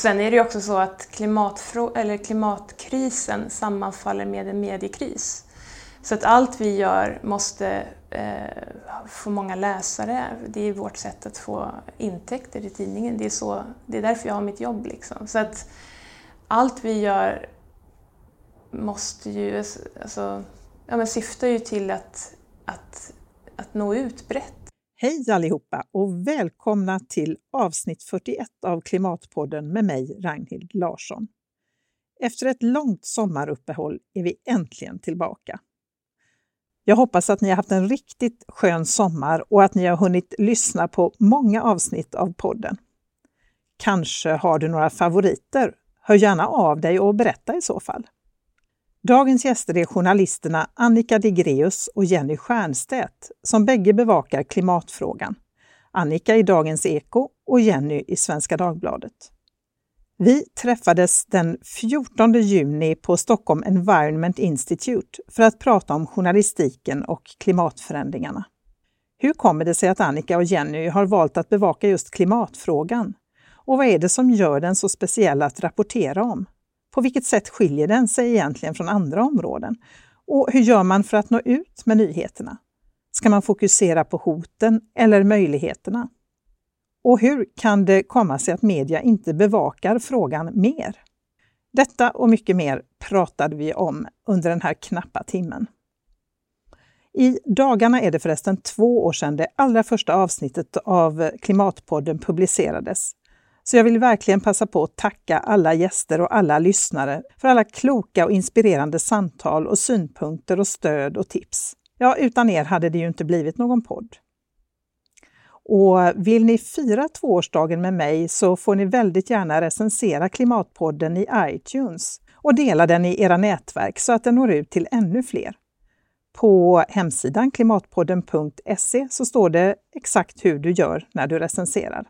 Och sen är det ju också så att klimatfrå- eller klimatkrisen sammanfaller med en mediekris. Så att allt vi gör måste eh, få många läsare. Det är vårt sätt att få intäkter i tidningen. Det är, så, det är därför jag har mitt jobb. Liksom. Så att allt vi gör måste ju, alltså, ja, men syftar ju till att, att, att nå ut brett. Hej allihopa och välkomna till avsnitt 41 av Klimatpodden med mig, Ragnhild Larsson. Efter ett långt sommaruppehåll är vi äntligen tillbaka. Jag hoppas att ni har haft en riktigt skön sommar och att ni har hunnit lyssna på många avsnitt av podden. Kanske har du några favoriter? Hör gärna av dig och berätta i så fall. Dagens gäster är journalisterna Annika Digreus och Jenny Stiernstedt som bägge bevakar klimatfrågan. Annika i Dagens Eko och Jenny i Svenska Dagbladet. Vi träffades den 14 juni på Stockholm Environment Institute för att prata om journalistiken och klimatförändringarna. Hur kommer det sig att Annika och Jenny har valt att bevaka just klimatfrågan? Och vad är det som gör den så speciell att rapportera om? På vilket sätt skiljer den sig egentligen från andra områden? Och hur gör man för att nå ut med nyheterna? Ska man fokusera på hoten eller möjligheterna? Och hur kan det komma sig att media inte bevakar frågan mer? Detta och mycket mer pratade vi om under den här knappa timmen. I dagarna är det förresten två år sedan det allra första avsnittet av Klimatpodden publicerades så jag vill verkligen passa på att tacka alla gäster och alla lyssnare för alla kloka och inspirerande samtal och synpunkter och stöd och tips. Ja, utan er hade det ju inte blivit någon podd. Och vill ni fira tvåårsdagen med mig så får ni väldigt gärna recensera Klimatpodden i iTunes och dela den i era nätverk så att den når ut till ännu fler. På hemsidan klimatpodden.se så står det exakt hur du gör när du recenserar.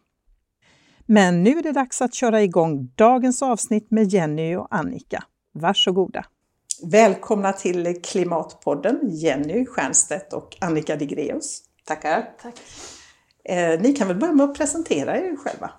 Men nu är det dags att köra igång dagens avsnitt med Jenny och Annika. Varsågoda! Välkomna till Klimatpodden, Jenny Stiernstedt och Annika Digreus. Tackar! Tack. Eh, ni kan väl börja med att presentera er själva?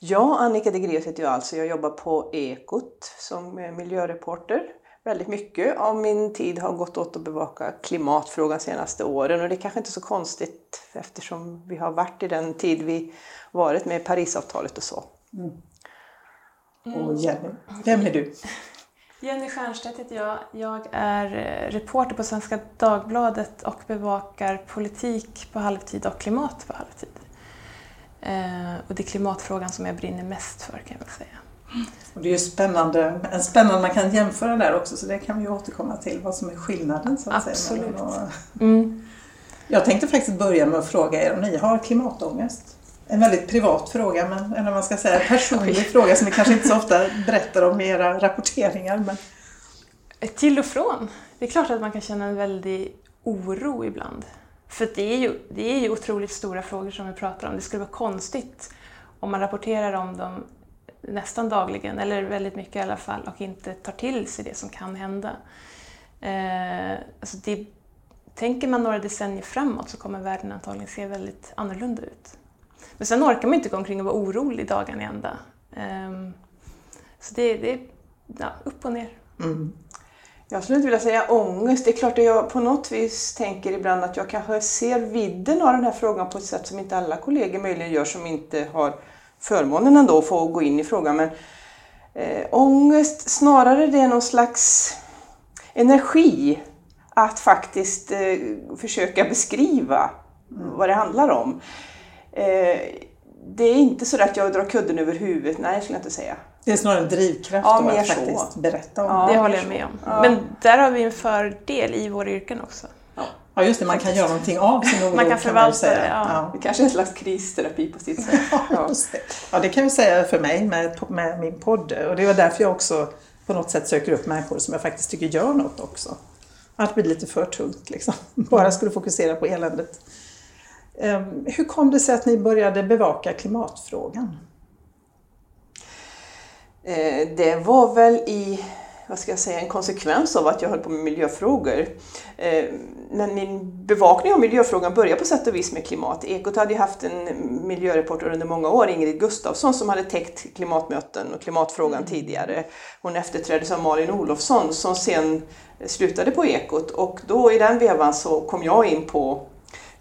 Ja, Annika Digreus heter jag alltså. Jag jobbar på Ekot som miljöreporter. Väldigt mycket av min tid har gått åt att bevaka klimatfrågan de senaste åren och det är kanske inte så konstigt eftersom vi har varit i den tid vi varit med Parisavtalet och så. Mm. Och Jenny, vem är du? Jenny Stiernstedt heter jag. Jag är eh, reporter på Svenska Dagbladet och bevakar politik på halvtid och klimat på halvtid. Eh, och det är klimatfrågan som jag brinner mest för kan jag väl säga. Och det är ju spännande, en spännande, man kan jämföra där också så det kan vi återkomma till vad som är skillnaden. Så att Absolut. Säga, och... Mm. Jag tänkte faktiskt börja med att fråga er om ni har klimatångest? En väldigt privat fråga, men, eller man ska säga personlig fråga som vi kanske inte så ofta berättar om i era rapporteringar. Men... Till och från. Det är klart att man kan känna en väldig oro ibland. För det är, ju, det är ju otroligt stora frågor som vi pratar om. Det skulle vara konstigt om man rapporterar om dem nästan dagligen, eller väldigt mycket i alla fall, och inte tar till sig det som kan hända. Eh, alltså det, tänker man några decennier framåt så kommer världen antagligen se väldigt annorlunda ut. Men sen orkar man inte gå omkring och vara orolig dagen i ända. Eh, så det, det är ja, upp och ner. Mm. Jag skulle inte vilja säga ångest. Det är klart att jag på något vis tänker ibland att jag kanske ser vidden av den här frågan på ett sätt som inte alla kollegor möjligen gör som inte har förmånen ändå att få gå in i frågan. Men eh, ångest, snarare det är någon slags energi att faktiskt eh, försöka beskriva mm. vad det handlar om. Eh, det är inte så att jag drar kudden över huvudet, nej skulle jag inte säga. Det är snarare en drivkraft ja, då, att så. faktiskt berätta om ja, det. håller jag med om. Ja. Men där har vi en fördel i våra yrken också. Ja, just det, man kan göra någonting av sin oro. Man kan förvalta kan det. Ja. Ja. Det kanske är en slags kristerapi på sitt sätt. Ja, det. ja, det kan vi säga för mig med, med min podd. Och det är därför jag också på något sätt söker upp människor som jag faktiskt tycker gör något också. Att bli lite för tungt liksom. Bara skulle fokusera på eländet. Ehm, hur kom det sig att ni började bevaka klimatfrågan? Eh, det var väl i vad ska jag säga, en konsekvens av att jag höll på med miljöfrågor. Eh, men min bevakning av miljöfrågan började på sätt och vis med klimat. Ekot hade ju haft en miljöreporter under många år, Ingrid Gustafsson, som hade täckt klimatmöten och klimatfrågan mm. tidigare. Hon efterträddes av Malin Olofsson som sen slutade på Ekot och då i den vevan så kom jag in på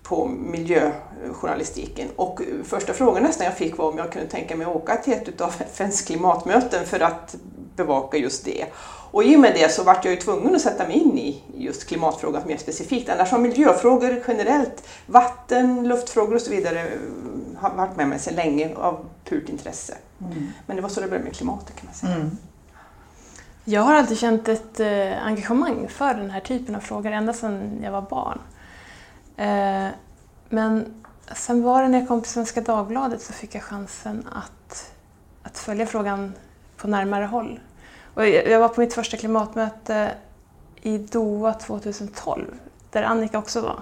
på miljöjournalistiken. Och första frågan nästan jag fick var om jag kunde tänka mig att åka till ett av FNs klimatmöten för att bevaka just det. Och i och med det så vart jag ju tvungen att sätta mig in i just klimatfrågan mer specifikt. Annars har miljöfrågor generellt, vatten, luftfrågor och så vidare har varit med mig sedan länge av purt intresse. Mm. Men det var så det började med klimatet kan man säga. Mm. Jag har alltid känt ett eh, engagemang för den här typen av frågor ända sedan jag var barn. Eh, men sen var det när jag kom till Svenska Dagbladet så fick jag chansen att, att följa frågan på närmare håll. Och jag var på mitt första klimatmöte i Doha 2012, där Annika också var.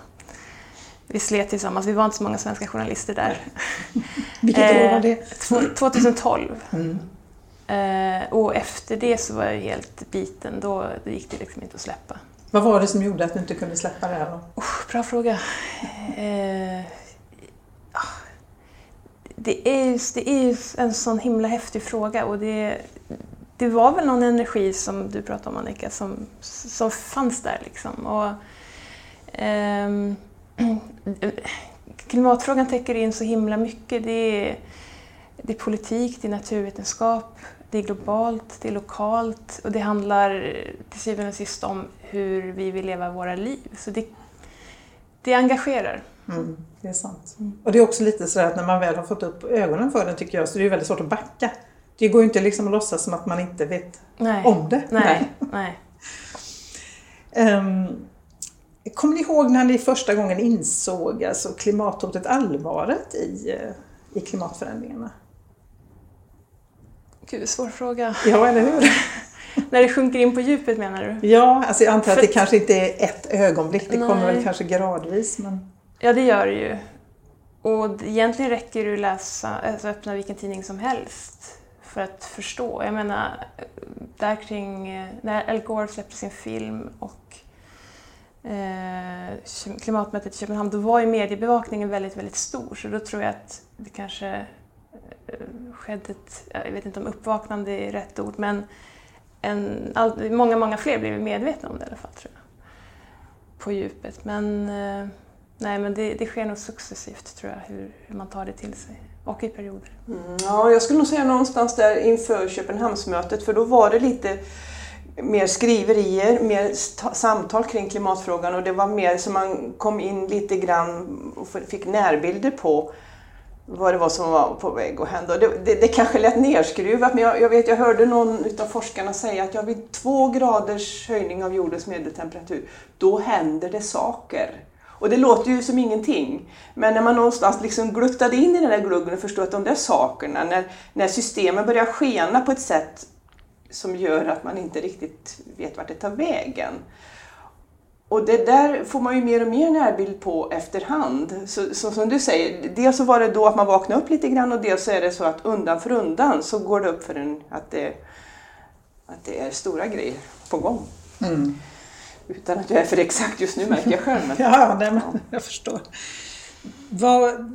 Vi slet tillsammans, vi var inte så många svenska journalister där. Vilket år var det? 2012. Mm. Eh, och efter det så var jag helt biten, då gick det liksom inte att släppa. Vad var det som gjorde att du inte kunde släppa det här då? Oh, bra fråga. Eh, det, är ju, det är ju en sån himla häftig fråga och det, det var väl någon energi som du pratade om Annika, som, som fanns där liksom. Och, eh, klimatfrågan täcker in så himla mycket. Det är, det är politik, det är naturvetenskap, det är globalt, det är lokalt och det handlar till syvende och sist om hur vi vill leva våra liv. Så det, det engagerar. Mm, det är sant. Mm. Och det är också lite så att när man väl har fått upp ögonen för den tycker jag så det är väldigt svårt att backa. Det går ju inte liksom att låtsas som att man inte vet nej. om det. Nej. nej. um, kommer ni ihåg när ni första gången insåg alltså klimathotet, allvaret i, eh, i klimatförändringarna? Gud, svår fråga. Ja, eller hur? När det sjunker in på djupet menar du? Ja, alltså jag antar att det kanske inte är ett ögonblick, det Nej. kommer väl kanske gradvis. Men... Ja, det gör det ju. Och egentligen räcker det att läsa, alltså öppna vilken tidning som helst för att förstå. Jag menar, där kring, när Al Gore släppte sin film och eh, klimatmötet i Köpenhamn, då var ju mediebevakningen väldigt, väldigt stor. Så då tror jag att det kanske eh, skedde ett, jag vet inte om uppvaknande är rätt ord, men en, all, många, många fler blev medvetna om det i alla fall, tror jag. På djupet. Men, eh, nej, men det, det sker nog successivt, tror jag, hur, hur man tar det till sig. Och i perioder. Mm, ja, jag skulle nog säga någonstans där inför Köpenhamnsmötet, för då var det lite mer skriverier, mer samtal kring klimatfrågan och det var mer som man kom in lite grann och fick närbilder på vad det var som var på väg att hända. Det, det, det kanske lät nerskruvat men jag, jag, vet, jag hörde någon av forskarna säga att ja, vid två graders höjning av jordens medeltemperatur, då händer det saker. Och det låter ju som ingenting. Men när man någonstans liksom gluttade in i den där gluggen och förstod att de där sakerna, när, när systemen börjar skena på ett sätt som gör att man inte riktigt vet vart det tar vägen, och det där får man ju mer och mer närbild på efterhand. Så, så, som du säger, dels så var det då att man vaknade upp lite grann och dels så är det så att undan för undan så går det upp för en att det, att det är stora grejer på gång. Mm. Utan att jag är för exakt just nu märker jag själv. Men, ja, nej, men, jag förstår. Vad,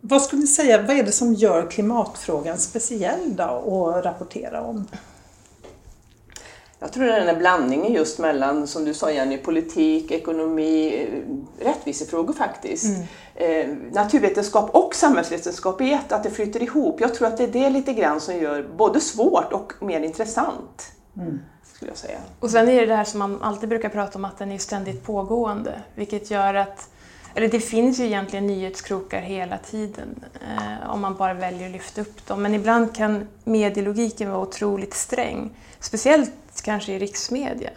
vad skulle ni säga, vad är det som gör klimatfrågan speciell då att rapportera om? Jag tror det är den här blandningen just mellan, som du sa Jenny, politik, ekonomi, eh, rättvisefrågor faktiskt. Mm. Eh, naturvetenskap och samhällsvetenskap i ett, att det flyter ihop. Jag tror att det är det lite grann som gör både svårt och mer intressant. Mm. Skulle jag säga. Och sen är det det här som man alltid brukar prata om, att den är ständigt pågående. Vilket gör att, eller det finns ju egentligen nyhetskrokar hela tiden eh, om man bara väljer att lyfta upp dem. Men ibland kan medielogiken vara otroligt sträng. Speciellt kanske i riksmedia.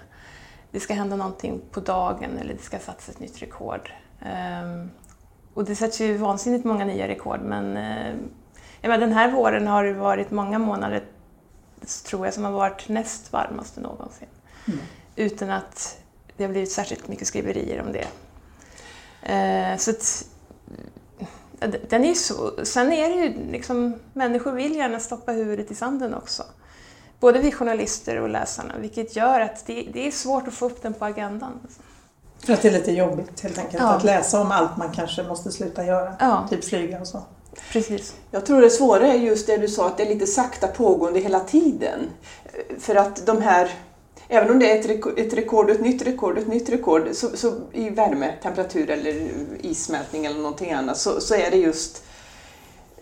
Det ska hända någonting på dagen eller det ska satsas ett nytt rekord. Eh, och det sätts ju vansinnigt många nya rekord men uh, menar, den här våren har det varit många månader tror jag som har varit näst varmaste någonsin. Mm. Utan att det har blivit särskilt mycket skriverier om det. Uh, så att, den är så, sen är det ju liksom, människor vill gärna stoppa huvudet i sanden också. både vi journalister och läsarna, vilket gör att det, det är svårt att få upp den på agendan. För att det är lite jobbigt helt enkelt Ja. att läsa om allt man kanske måste sluta göra. Ja. Typ flyga och så. Precis. Jag tror det svåra är just det du sa, att det är lite sakta pågående hela tiden. För att de här, även om det är ett rekord, ett, rekord ett nytt rekord, ett nytt rekord, så, så i värme, temperatur eller issmältning eller någonting annat, så, så är det just,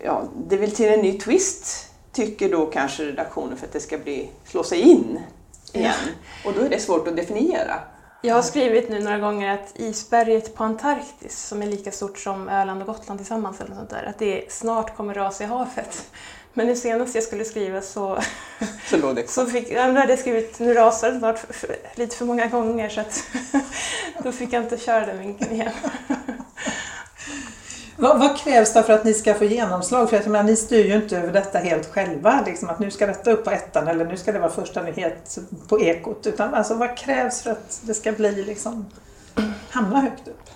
ja, det vill till en ny twist, tycker då kanske redaktionen för att det ska bli, slå sig in igen. Och då är det svårt att definiera. Jag har skrivit nu några gånger att isberget på Antarktis, som är lika stort som Öland och Gotland tillsammans, eller sånt där, att det snart kommer rasa i havet. Men nu senast jag skulle skriva så, Så låg det så fick, ja, då hade jag skrivit nu rasar det snart lite för många gånger så att då fick jag inte köra den vinkeln igen. Vad, vad krävs det för att ni ska få genomslag? För jag menar, ni styr ju inte över detta helt själva. Liksom att nu ska detta upp på ettan eller nu ska det vara första nyhet på Ekot. Utan alltså, vad krävs för att det ska bli liksom, hamna högt upp?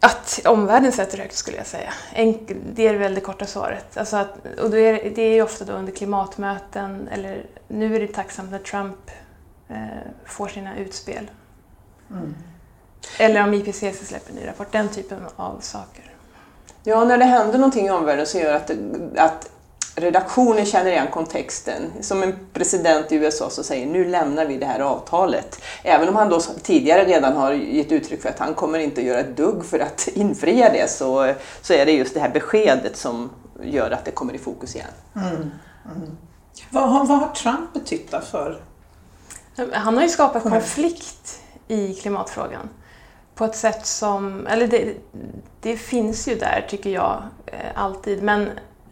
Att omvärlden sätter högt skulle jag säga. Enkel, det är väl det korta svaret. Alltså att, och då är, det är ju ofta då under klimatmöten eller nu är det tacksamt när Trump eh, får sina utspel. Eller om IPCC släpper en ny rapport, den typen av saker. Ja, när det händer någonting i omvärlden så gör det att, att redaktionen känner igen kontexten. Som en president i USA som säger nu lämnar vi det här avtalet. Även om han då tidigare redan har gett uttryck för att han kommer inte att göra ett dugg för att infria det så, så är det just det här beskedet som gör att det kommer i fokus igen. Vad, har- vad har Trump betytt för? Han har ju skapat konflikt i klimatfrågan på ett sätt som, eller det, det finns ju där tycker jag eh, alltid, men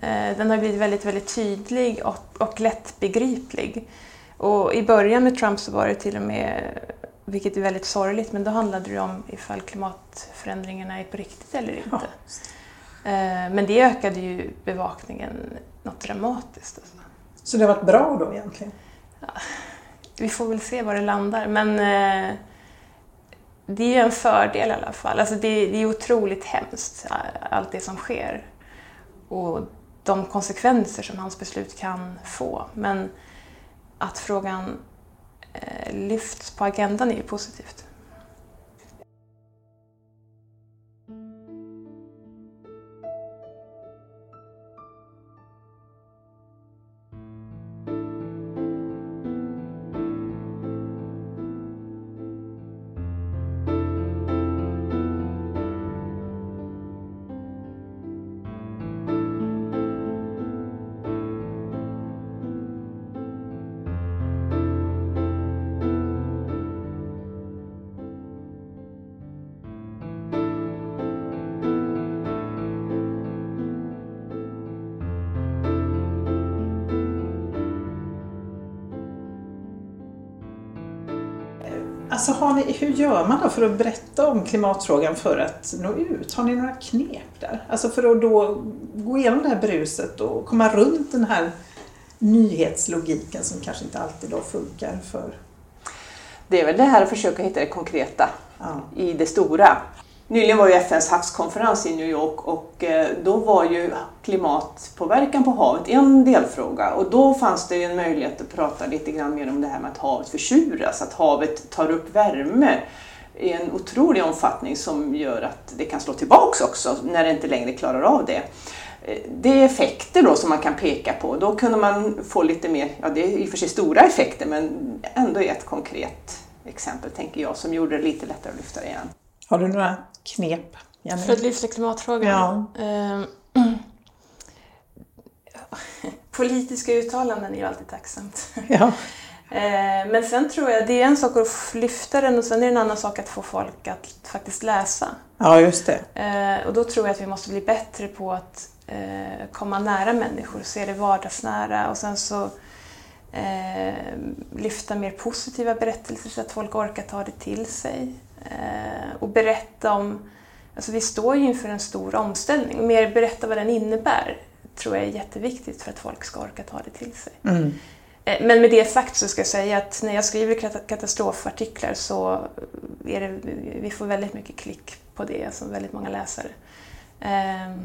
eh, den har blivit väldigt, väldigt tydlig och, och lättbegriplig. Och i början med Trump så var det till och med, vilket är väldigt sorgligt, men då handlade det om ifall klimatförändringarna är på riktigt eller inte. Ja. Eh, Men det ökade ju bevakningen något dramatiskt. Alltså. Så det har varit bra då egentligen? Vi får väl se var det landar, men det är ju en fördel i alla fall. Alltså det, det är otroligt hemskt, allt det som sker. Och de konsekvenser som hans beslut kan få. Men att frågan eh, lyfts på agendan är ju positivt. Gör man då för att berätta om klimatfrågan för att nå ut? Har ni några knep där? Alltså för att då gå igenom det här bruset och komma runt den här nyhetslogiken som kanske inte alltid då funkar för... Det är väl det här att försöka hitta det konkreta Ja. i det stora. Nyligen var ju FNs havskonferens i New York och eh, då var ju klimatpåverkan på havet en delfråga och då fanns det ju en möjlighet att prata lite grann mer om det här med att havet försuras, att havet tar upp värme i en otrolig omfattning som gör att det kan slå tillbaks också när det inte längre klarar av det. Eh, det är effekter då som man kan peka på. Då kunde man få lite mer, ja det är i och för sig stora effekter men ändå ett konkret exempel tänker jag som gjorde det lite lättare att lyfta det igen. Har du några knep, Jenny? För att lyfta klimatfrågan? Ehm, Politiska uttalanden är ju alltid tacksamt. Ja. Eh, Men sen tror jag, det är en sak att lyfta den och sen är det en annan sak att få folk att faktiskt läsa. ja, just det. Eh, Och då tror jag att vi måste bli bättre på att eh, komma nära människor, se det vardagsnära och sen så lyfta mer positiva berättelser så att folk orkar ta det till sig. Eh, och berätta om, alltså vi står ju inför en stor omställning, mer berätta vad den innebär tror jag är jätteviktigt för att folk ska orka ta det till sig. Mm. Eh, Men med det sagt så ska jag säga att när jag skriver kata- katastrofartiklar så är det, vi får väldigt mycket klick på det, alltså väldigt många läsare. Ehm,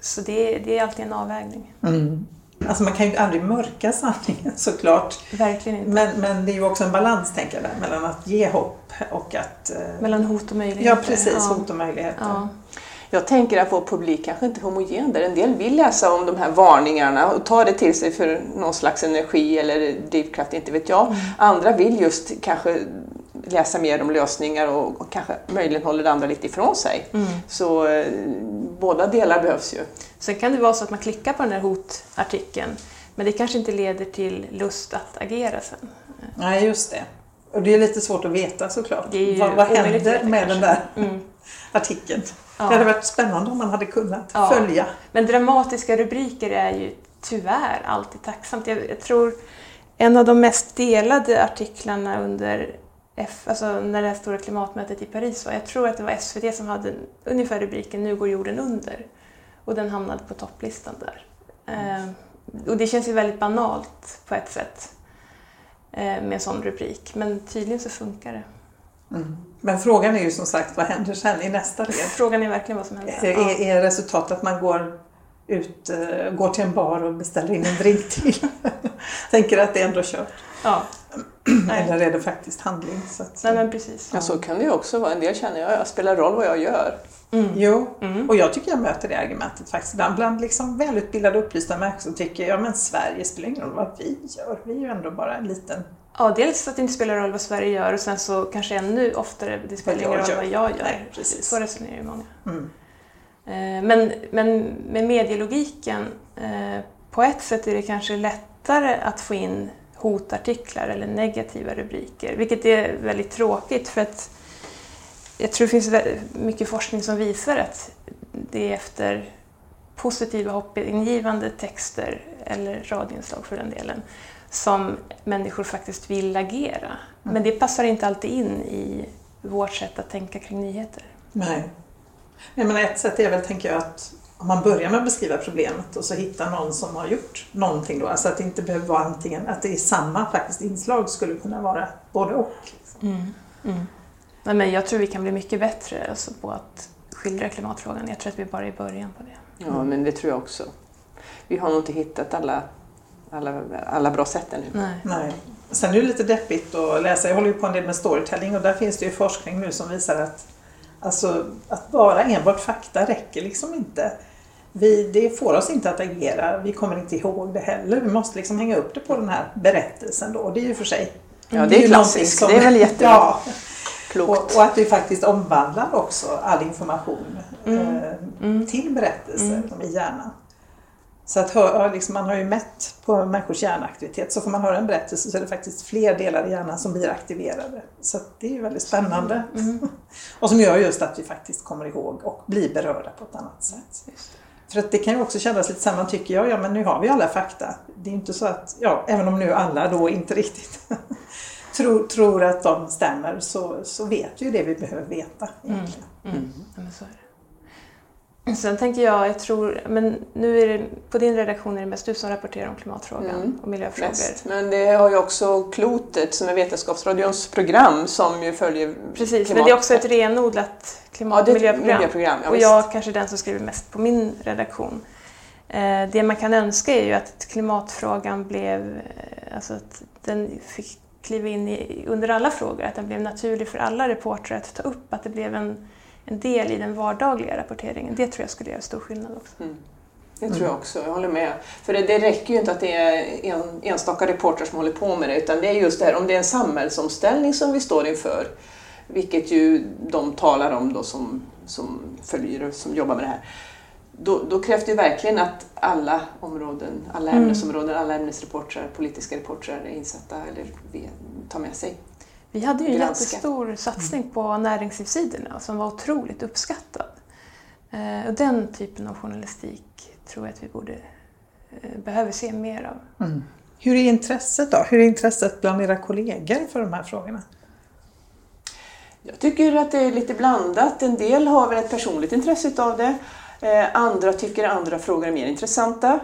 Så det, det är alltid en avvägning. Mm. Alltså man kan ju aldrig mörka sanningen såklart. Verkligen inte. Men, men det är ju också en balans tänker jag där, mellan att ge hopp och att... eh, Mellan hot och möjligheter. Ja precis, Ja. hot och möjligheter. Ja. Jag tänker att vår publik kanske inte är homogen där. En del vill läsa om de här varningarna och ta det till sig för någon slags energi eller drivkraft, inte vet jag. Andra vill just kanske läsa mer om lösningar och, och kanske möjligen håller det andra lite ifrån sig. Så eh, båda delar behövs ju. Sen kan det vara så att man klickar på den här hotartikeln men det kanske inte leder till lust att agera sen. Nej, just det. Och det är lite svårt att veta såklart. Vad vad händer med den där kanske. Mm. artikeln? Ja. Det hade varit spännande om man hade kunnat Ja. följa. Men dramatiska rubriker är ju tyvärr alltid tacksamt. Jag, jag tror en av de mest delade artiklarna under F, alltså när det här stora klimatmötet i Paris var, jag tror att det var SVT som hade ungefär rubriken Nu går jorden under. Och den hamnade på topplistan där. Eh, och det känns ju väldigt banalt på ett sätt eh, med en sån rubrik, men tydligen så funkar det. Mm. Men frågan är ju som sagt, vad händer sen i nästa led? Frågan är verkligen vad som händer. Är, är resultatet att man går ut, eh, går till en bar och beställer in en drink till? Tänker att det är ändå kört. Ja. Eller är det faktiskt handling? Så att, Nej men precis. Ja, så kan det ju också vara. En del känner jag, jag spelar roll vad jag gör. Jo, Mm. och jag tycker jag möter det argumentet faktiskt. Ibland bland liksom välutbildade och upplysta människor som tycker ja men Sverige spelar ingen roll vad vi gör. Vi är ju ändå bara en liten... Ja, dels att det inte spelar roll vad Sverige gör och sen så kanske ännu oftare, det spelar ingen roll gör. vad jag gör. Nej, precis. Så resonerar ju många. Mm. Eh, Men, men med medielogiken, eh, på ett sätt är det kanske lättare att få in hotartiklar eller negativa rubriker, vilket är väldigt tråkigt för att jag tror det finns mycket forskning som visar att det är efter positiva hoppingivande texter, eller radioinslag för den delen, som människor faktiskt vill agera. Men det passar inte alltid in i vårt sätt att tänka kring nyheter. Nej. Jag menar, ett sätt är väl, tänker jag, att om man börjar med att beskriva problemet och så hittar någon som har gjort någonting då. Alltså att det inte behöver vara antingen, att det i samma faktiskt inslag skulle kunna vara både och. Mm. Nej, men jag tror vi kan bli mycket bättre alltså, på att skildra klimatfrågan. Jag tror att vi bara är i början på det. Ja, men det tror jag också. Vi har nog inte hittat alla, alla, alla bra sätt ännu. Nej. Nej. Sen är det lite deppigt att läsa. Jag håller ju på en del med storytelling och där finns det ju forskning nu som visar att alltså, att bara enbart fakta räcker liksom inte. Vi, det får oss inte att agera. Vi kommer inte ihåg det heller. Vi måste liksom hänga upp det på den här berättelsen då. Det är ju för sig Ja, det är klassiskt. Det är väl jättebra. Ja, Klokt. och, och att vi faktiskt omvandlar också all information Mm. eh, Mm. till berättelser Mm. i hjärnan. Så att hö- ja, liksom, man har ju mätt på människors hjärnaktivitet. Så får man höra en berättelse så är det faktiskt fler delar i hjärnan som blir aktiverade. Så det är ju väldigt spännande. Mm. Och som gör just att vi faktiskt kommer ihåg och blir berörda på ett annat sätt. Just. För att det kan ju också kännas lite samma tycker jag, ja men nu har vi alla fakta. Det är inte så att, ja även om nu alla då inte riktigt tror, tror att de stämmer så, så vet vi ju det vi behöver veta egentligen. Mm. Men så är det. Sen tänker jag, jag tror, men nu är det, på din redaktion är det mest du som rapporterar om klimatfrågan Mm. och miljöfrågor. Mest. Men det har ju också Klotet som är Vetenskapsradions program som ju följer Precis, klimat- men det är också ett renodlat klimat ja, och miljöprogram. miljöprogram. Ja, och jag kanske är den som skriver mest på min redaktion. Eh, Det man kan önska är ju att klimatfrågan blev, eh, alltså att den fick kliva in i, under alla frågor, att den blev naturlig för alla reportrar att ta upp, att det blev en, en del i den vardagliga rapporteringen. Det tror jag skulle göra stor skillnad också. Mm. Det tror jag också, jag håller med. För det, det räcker ju inte att det är en, enstaka reportrar som håller på med det, utan det är just det här om det är en samhällsomställning som vi står inför, vilket ju de talar om då som, som följer och som jobbar med det här. Då, då krävs det ju verkligen att alla områden, alla Mm. ämnesområden, alla ämnesreportrar, politiska reportrar är insatta eller tar med sig. Vi hade ju en Granska. jättestor satsning på näringslivssidorna som var otroligt uppskattad. Eh, Och den typen av journalistik tror jag att vi borde, eh, behöver se mer av. Mm. Hur är intresset då? Hur är intresset bland era kollegor för de här frågorna? Jag tycker att det är lite blandat. En del har väl ett personligt intresse av det. Eh, andra tycker andra frågor är mer intressanta.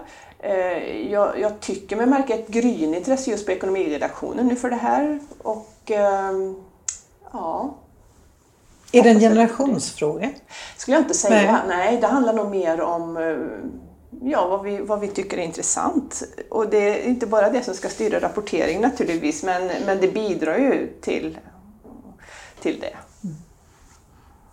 Eh, jag, jag tycker mig märka ett gryende intresse just på ekonomiredaktionen nu för det här. Och ehm, ja, Är det en generationsfråga? skulle jag inte säga. Nej. Nej, det handlar nog mer om eh, ja, vad, vi, vad vi tycker är intressant. Och det är inte bara det som ska styra rapportering naturligtvis, men, men det bidrar ju till, till det.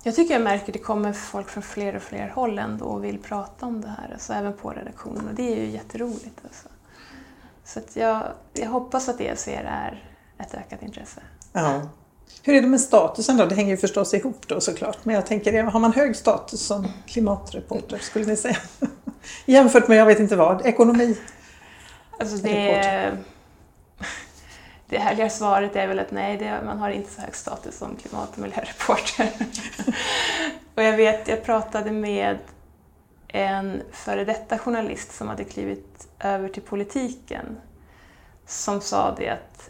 Jag tycker jag märker att det kommer folk från fler och fler håll ändå och vill prata om det här, alltså även på redaktionen och det är ju jätteroligt. Alltså. Så jag, jag hoppas att det jag ser är ett ökat intresse. Ja. Hur är det med statusen då? Det hänger ju förstås ihop då såklart. Men jag tänker, har man hög status som klimatreporter skulle ni säga? Jämfört med, jag vet inte vad, ekonomi? Alltså det, det härliga svaret är väl att nej, det, man har inte så hög status som klimat och miljöreporter. och jag vet, jag pratade med en före detta journalist som hade klivit över till politiken som sa det att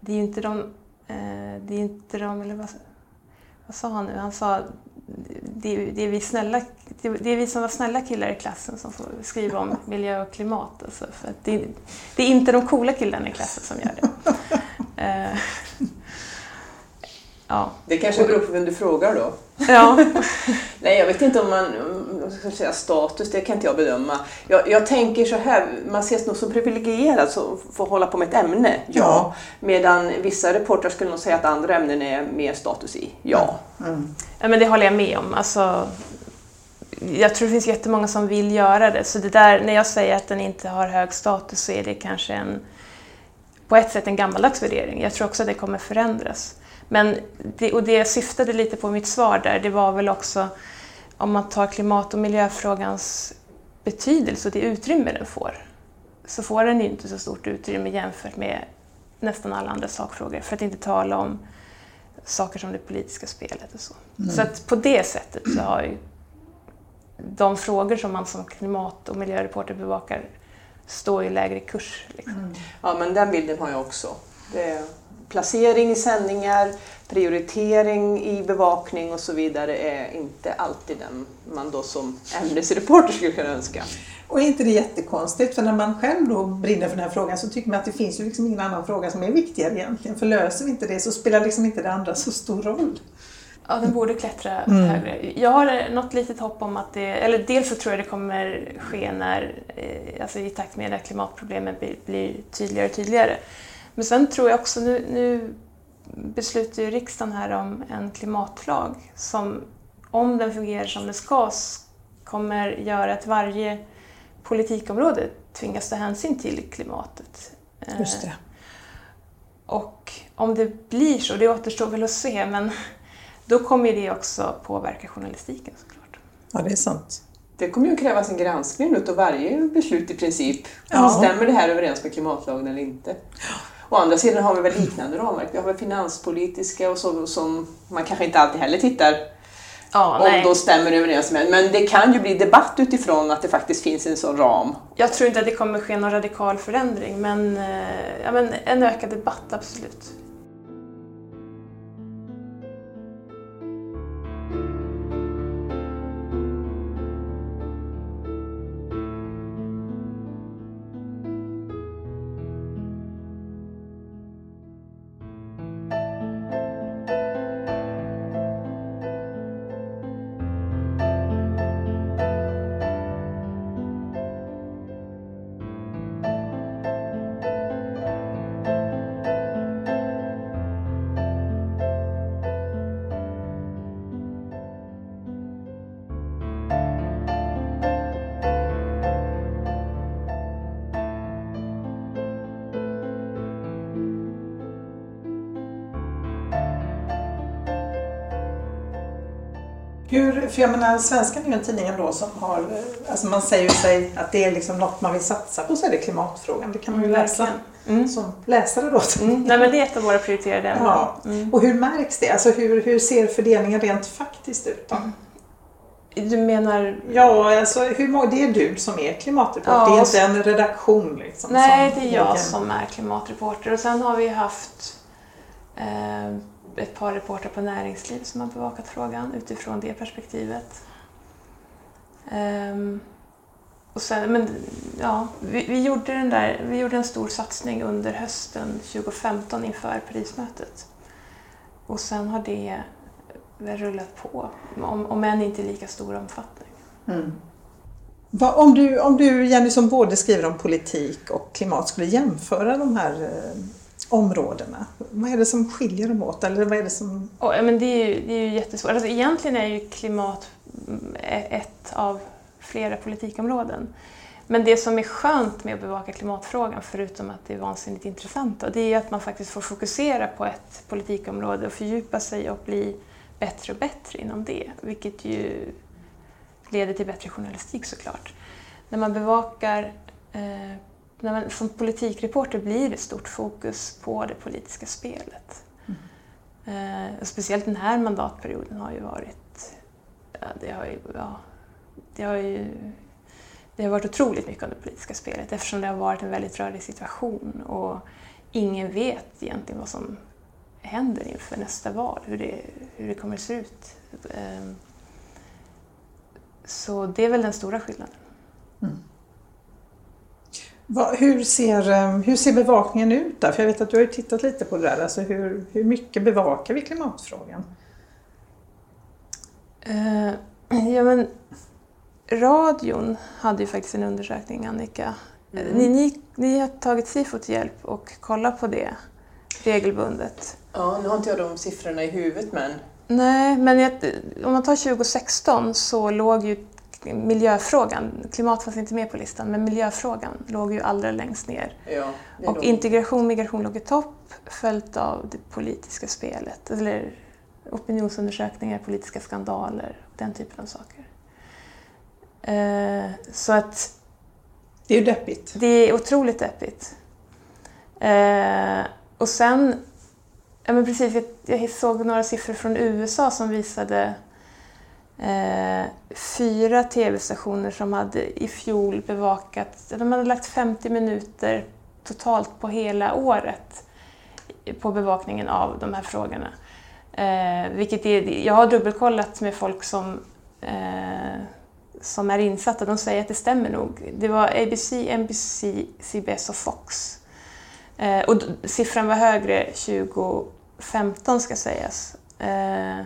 det är ju inte de, eh, det är inte de, eller vad, vad sa han nu? Han sa det, det, är vi snälla, det, är vi som var snälla killar i klassen som får skriva om miljö och klimat. Alltså, för det, det, är inte de coola killarna i klassen som gör det. Uh, ja. Det kanske beror på vem du frågar då? Ja. Nej, jag vet inte om man ska säga status, det kan inte jag bedöma. Jag, jag tänker så här, man ses nog som privilegierad som får hålla på med ett ämne, ja. ja. Medan vissa reportrar skulle nog säga att andra ämnen är mer status i, ja. Mm. Ja, men det håller jag med om. Alltså, jag tror det finns jättemånga som vill göra det, så det där, när jag säger att den inte har hög status så är det kanske en, på ett sätt en gammaldags värdering. Jag tror också att det kommer förändras. Men det, och det jag syftade lite på i mitt svar där, det var väl också om man tar klimat och miljöfrågans betydelse och det utrymme den får, så får den ju inte så stort utrymme jämfört med nästan alla andra sakfrågor, för att inte tala om saker som det politiska spelet och så. Mm. Så att på det sättet så har ju de frågor som man som klimat och miljöreporter bevakar står i lägre kurs. Liksom. Mm. Ja, men den bilden har jag också. Det placering i sändningar, prioritering i bevakning och så vidare är inte alltid den man då som ämnesreporter skulle kunna önska. Och är inte det jättekonstigt? För när man själv då brinner för den här frågan så tycker man att det finns ju liksom ingen annan fråga som är viktigare egentligen. För löser vi inte det så spelar liksom inte det andra så stor roll. Ja, den borde klättra mm. högre. Jag har något litet hopp om att det, eller dels så tror jag det kommer ske när, eh, alltså i takt med att klimatproblemen blir, blir tydligare och tydligare. Men sen tror jag också, nu, nu beslutar ju riksdagen här om en klimatlag som, om den fungerar som den ska, kommer göra att varje politikområde tvingas ta hänsyn till klimatet. Just det. Eh, och om det blir så, det återstår väl att se, men då kommer det också påverka journalistiken såklart. Ja, det är sant. Det kommer ju att krävas en granskning av varje beslut i princip. Ja. Stämmer det här överens med klimatlagen eller inte? Å andra sidan har vi väl liknande ramverk. Vi har väl finanspolitiska och så som man kanske inte alltid heller tittar ja, om nej. de stämmer överens med. Men det kan ju bli debatt utifrån att det faktiskt finns en sån ram. Jag tror inte att det kommer ske någon radikal förändring men, eh, ja, men en ökad debatt, absolut. För jag menar, Svenskan är ju en tidning ändå som har, alltså man säger ju sig att det är liksom något man vill satsa på så är det klimatfrågan. Det kan man ju mm, läsa mm. som läsare då. Mm. Nej men det är ett av våra prioriterade ämnen. Ja. Mm. Och hur märks det? Alltså hur, hur ser fördelningen rent faktiskt ut då? Du menar? Ja, alltså hur många, det är du som är klimatreporter, ja, det är inte en redaktion liksom. Nej, det är jag som är klimatreporter och sen har vi haft eh, ett par reportrar på näringsliv som har bevakat frågan utifrån det perspektivet. Um, och sen, men, ja, vi, vi, gjorde den där, vi gjorde en stor satsning under hösten 2015 inför Parismötet. Och sen har det rullat på, om, om än inte i lika stor omfattning. Mm. Va, om, du, om du Jenny som både skriver om politik och klimat skulle jämföra de här eh, områdena, vad är det som skiljer dem åt? Eller vad är det som... Oh, men det, är ju, det är ju jättesvårt. Alltså, egentligen är ju klimat ett av flera politikområden. Men det som är skönt med att bevaka klimatfrågan, förutom att det är vansinnigt intressant, det är att man faktiskt får fokusera på ett politikområde och fördjupa sig och bli bättre och bättre inom det, vilket ju leder till bättre journalistik såklart. När man bevakar, eh, när man, som politikreporter blir det stort fokus på det politiska spelet. Mm. Eh, speciellt den här mandatperioden har ju varit, ja, det har ju, ja, det har ju det har varit otroligt mycket om det politiska spelet eftersom det har varit en väldigt rörig situation och ingen vet egentligen vad som händer inför nästa val, hur det, hur det kommer att se ut. Ehm, så det är väl den stora skillnaden. Mm. Hur, ser, ehm, hur ser bevakningen ut där? För jag vet att du har tittat lite på det där. Alltså hur, hur mycket bevakar vi klimatfrågan? Uh, ja, men radion hade ju faktiskt en undersökning, Annika. Mm. Ni, ni, ni har tagit SIFO till hjälp och kollat på det regelbundet. Ja, nu har inte jag de siffrorna i huvudet men... Nej, men jag, om man tar 2016 så låg ju miljöfrågan, klimat fanns inte med på listan, men miljöfrågan låg ju allra längst ner. Ja, och låg... integration, migration låg i topp, följt av det politiska spelet, eller opinionsundersökningar, politiska skandaler, den typen av saker. Eh, så att... Det är ju deppigt. Det är otroligt deppigt. Eh, och sen, ja men precis, jag, jag såg några siffror från USA som visade Eh, fyra tv-stationer som hade i fjol bevakat, de hade lagt 50 minuter totalt på hela året på bevakningen av de här frågorna. Eh, vilket är, jag har dubbelkollat med folk som eh, som är insatta, de säger att det stämmer nog. Det var ABC, NBC, CBS och Fox. Eh, och siffran var högre 2015 ska sägas. Eh,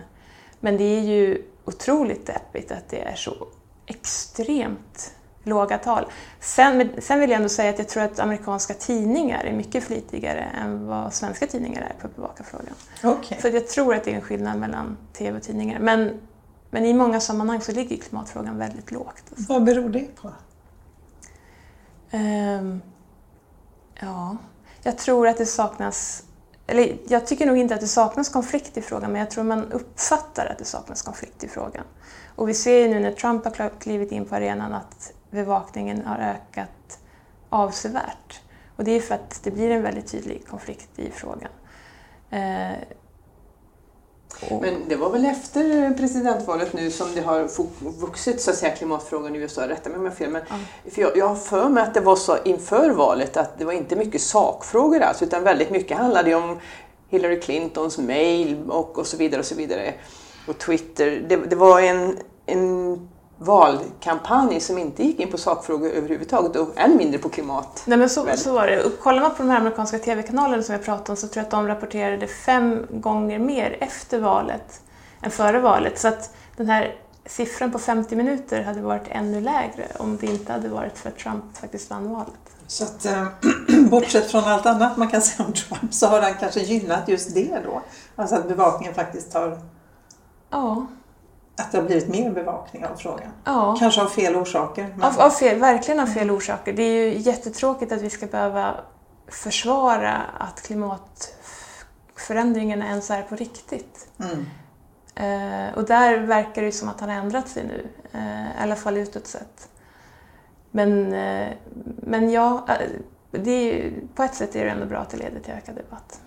men det är ju otroligt deppigt att det är så extremt låga tal. Sen, sen vill jag ändå säga att jag tror att amerikanska tidningar är mycket flitigare än vad svenska tidningar är på att bevaka frågan. Okay. Så jag tror att det är en skillnad mellan tv och tidningar. Men men i många sammanhang så ligger klimatfrågan väldigt lågt. Alltså. Vad beror det på? Um, ja, jag tror att det saknas eller jag tycker nog inte att det saknas konflikt i frågan, men jag tror man uppfattar att det saknas konflikt i frågan. Och vi ser ju nu när Trump har klivit in på arenan att bevakningen har ökat avsevärt. Och det är för att det blir en väldigt tydlig konflikt i frågan. Eh, Eh, men det var väl efter presidentvalet nu som det har vuxit så att säga, klimatfrågan i USA, rätta mig om jag har fel. Men mm. för jag, jag har för mig att det var så inför valet att det var inte mycket sakfrågor alls utan väldigt mycket handlade om Hillary Clintons mail och, och så vidare och så vidare. Och Twitter. Det, det var en, en valkampanj som inte gick in på sakfrågor överhuvudtaget och än mindre på klimat. Nej men så, så var det. kollar man på de här amerikanska tv-kanalerna som jag pratade om så tror jag att de rapporterade fem gånger mer efter valet än före valet. Så att den här siffran på 50 minuter hade varit ännu lägre om det inte hade varit för att Trump faktiskt vann valet. Så att, eh, bortsett från allt annat man kan säga om Trump så har han kanske gynnat just det då? Alltså att bevakningen faktiskt har Ja, att det har blivit mer bevakning av frågan? Ja. Kanske av fel orsaker? Men... Av, av fel, verkligen av fel orsaker. Det är ju jättetråkigt att vi ska behöva försvara att klimatförändringarna ens är på riktigt. Mm. Eh, och där verkar det som att han har ändrat sig nu, eh, i alla fall utåt sett. Men, eh, men ja, eh, det är, på ett sätt är det ändå bra att det leder till ökad debatt.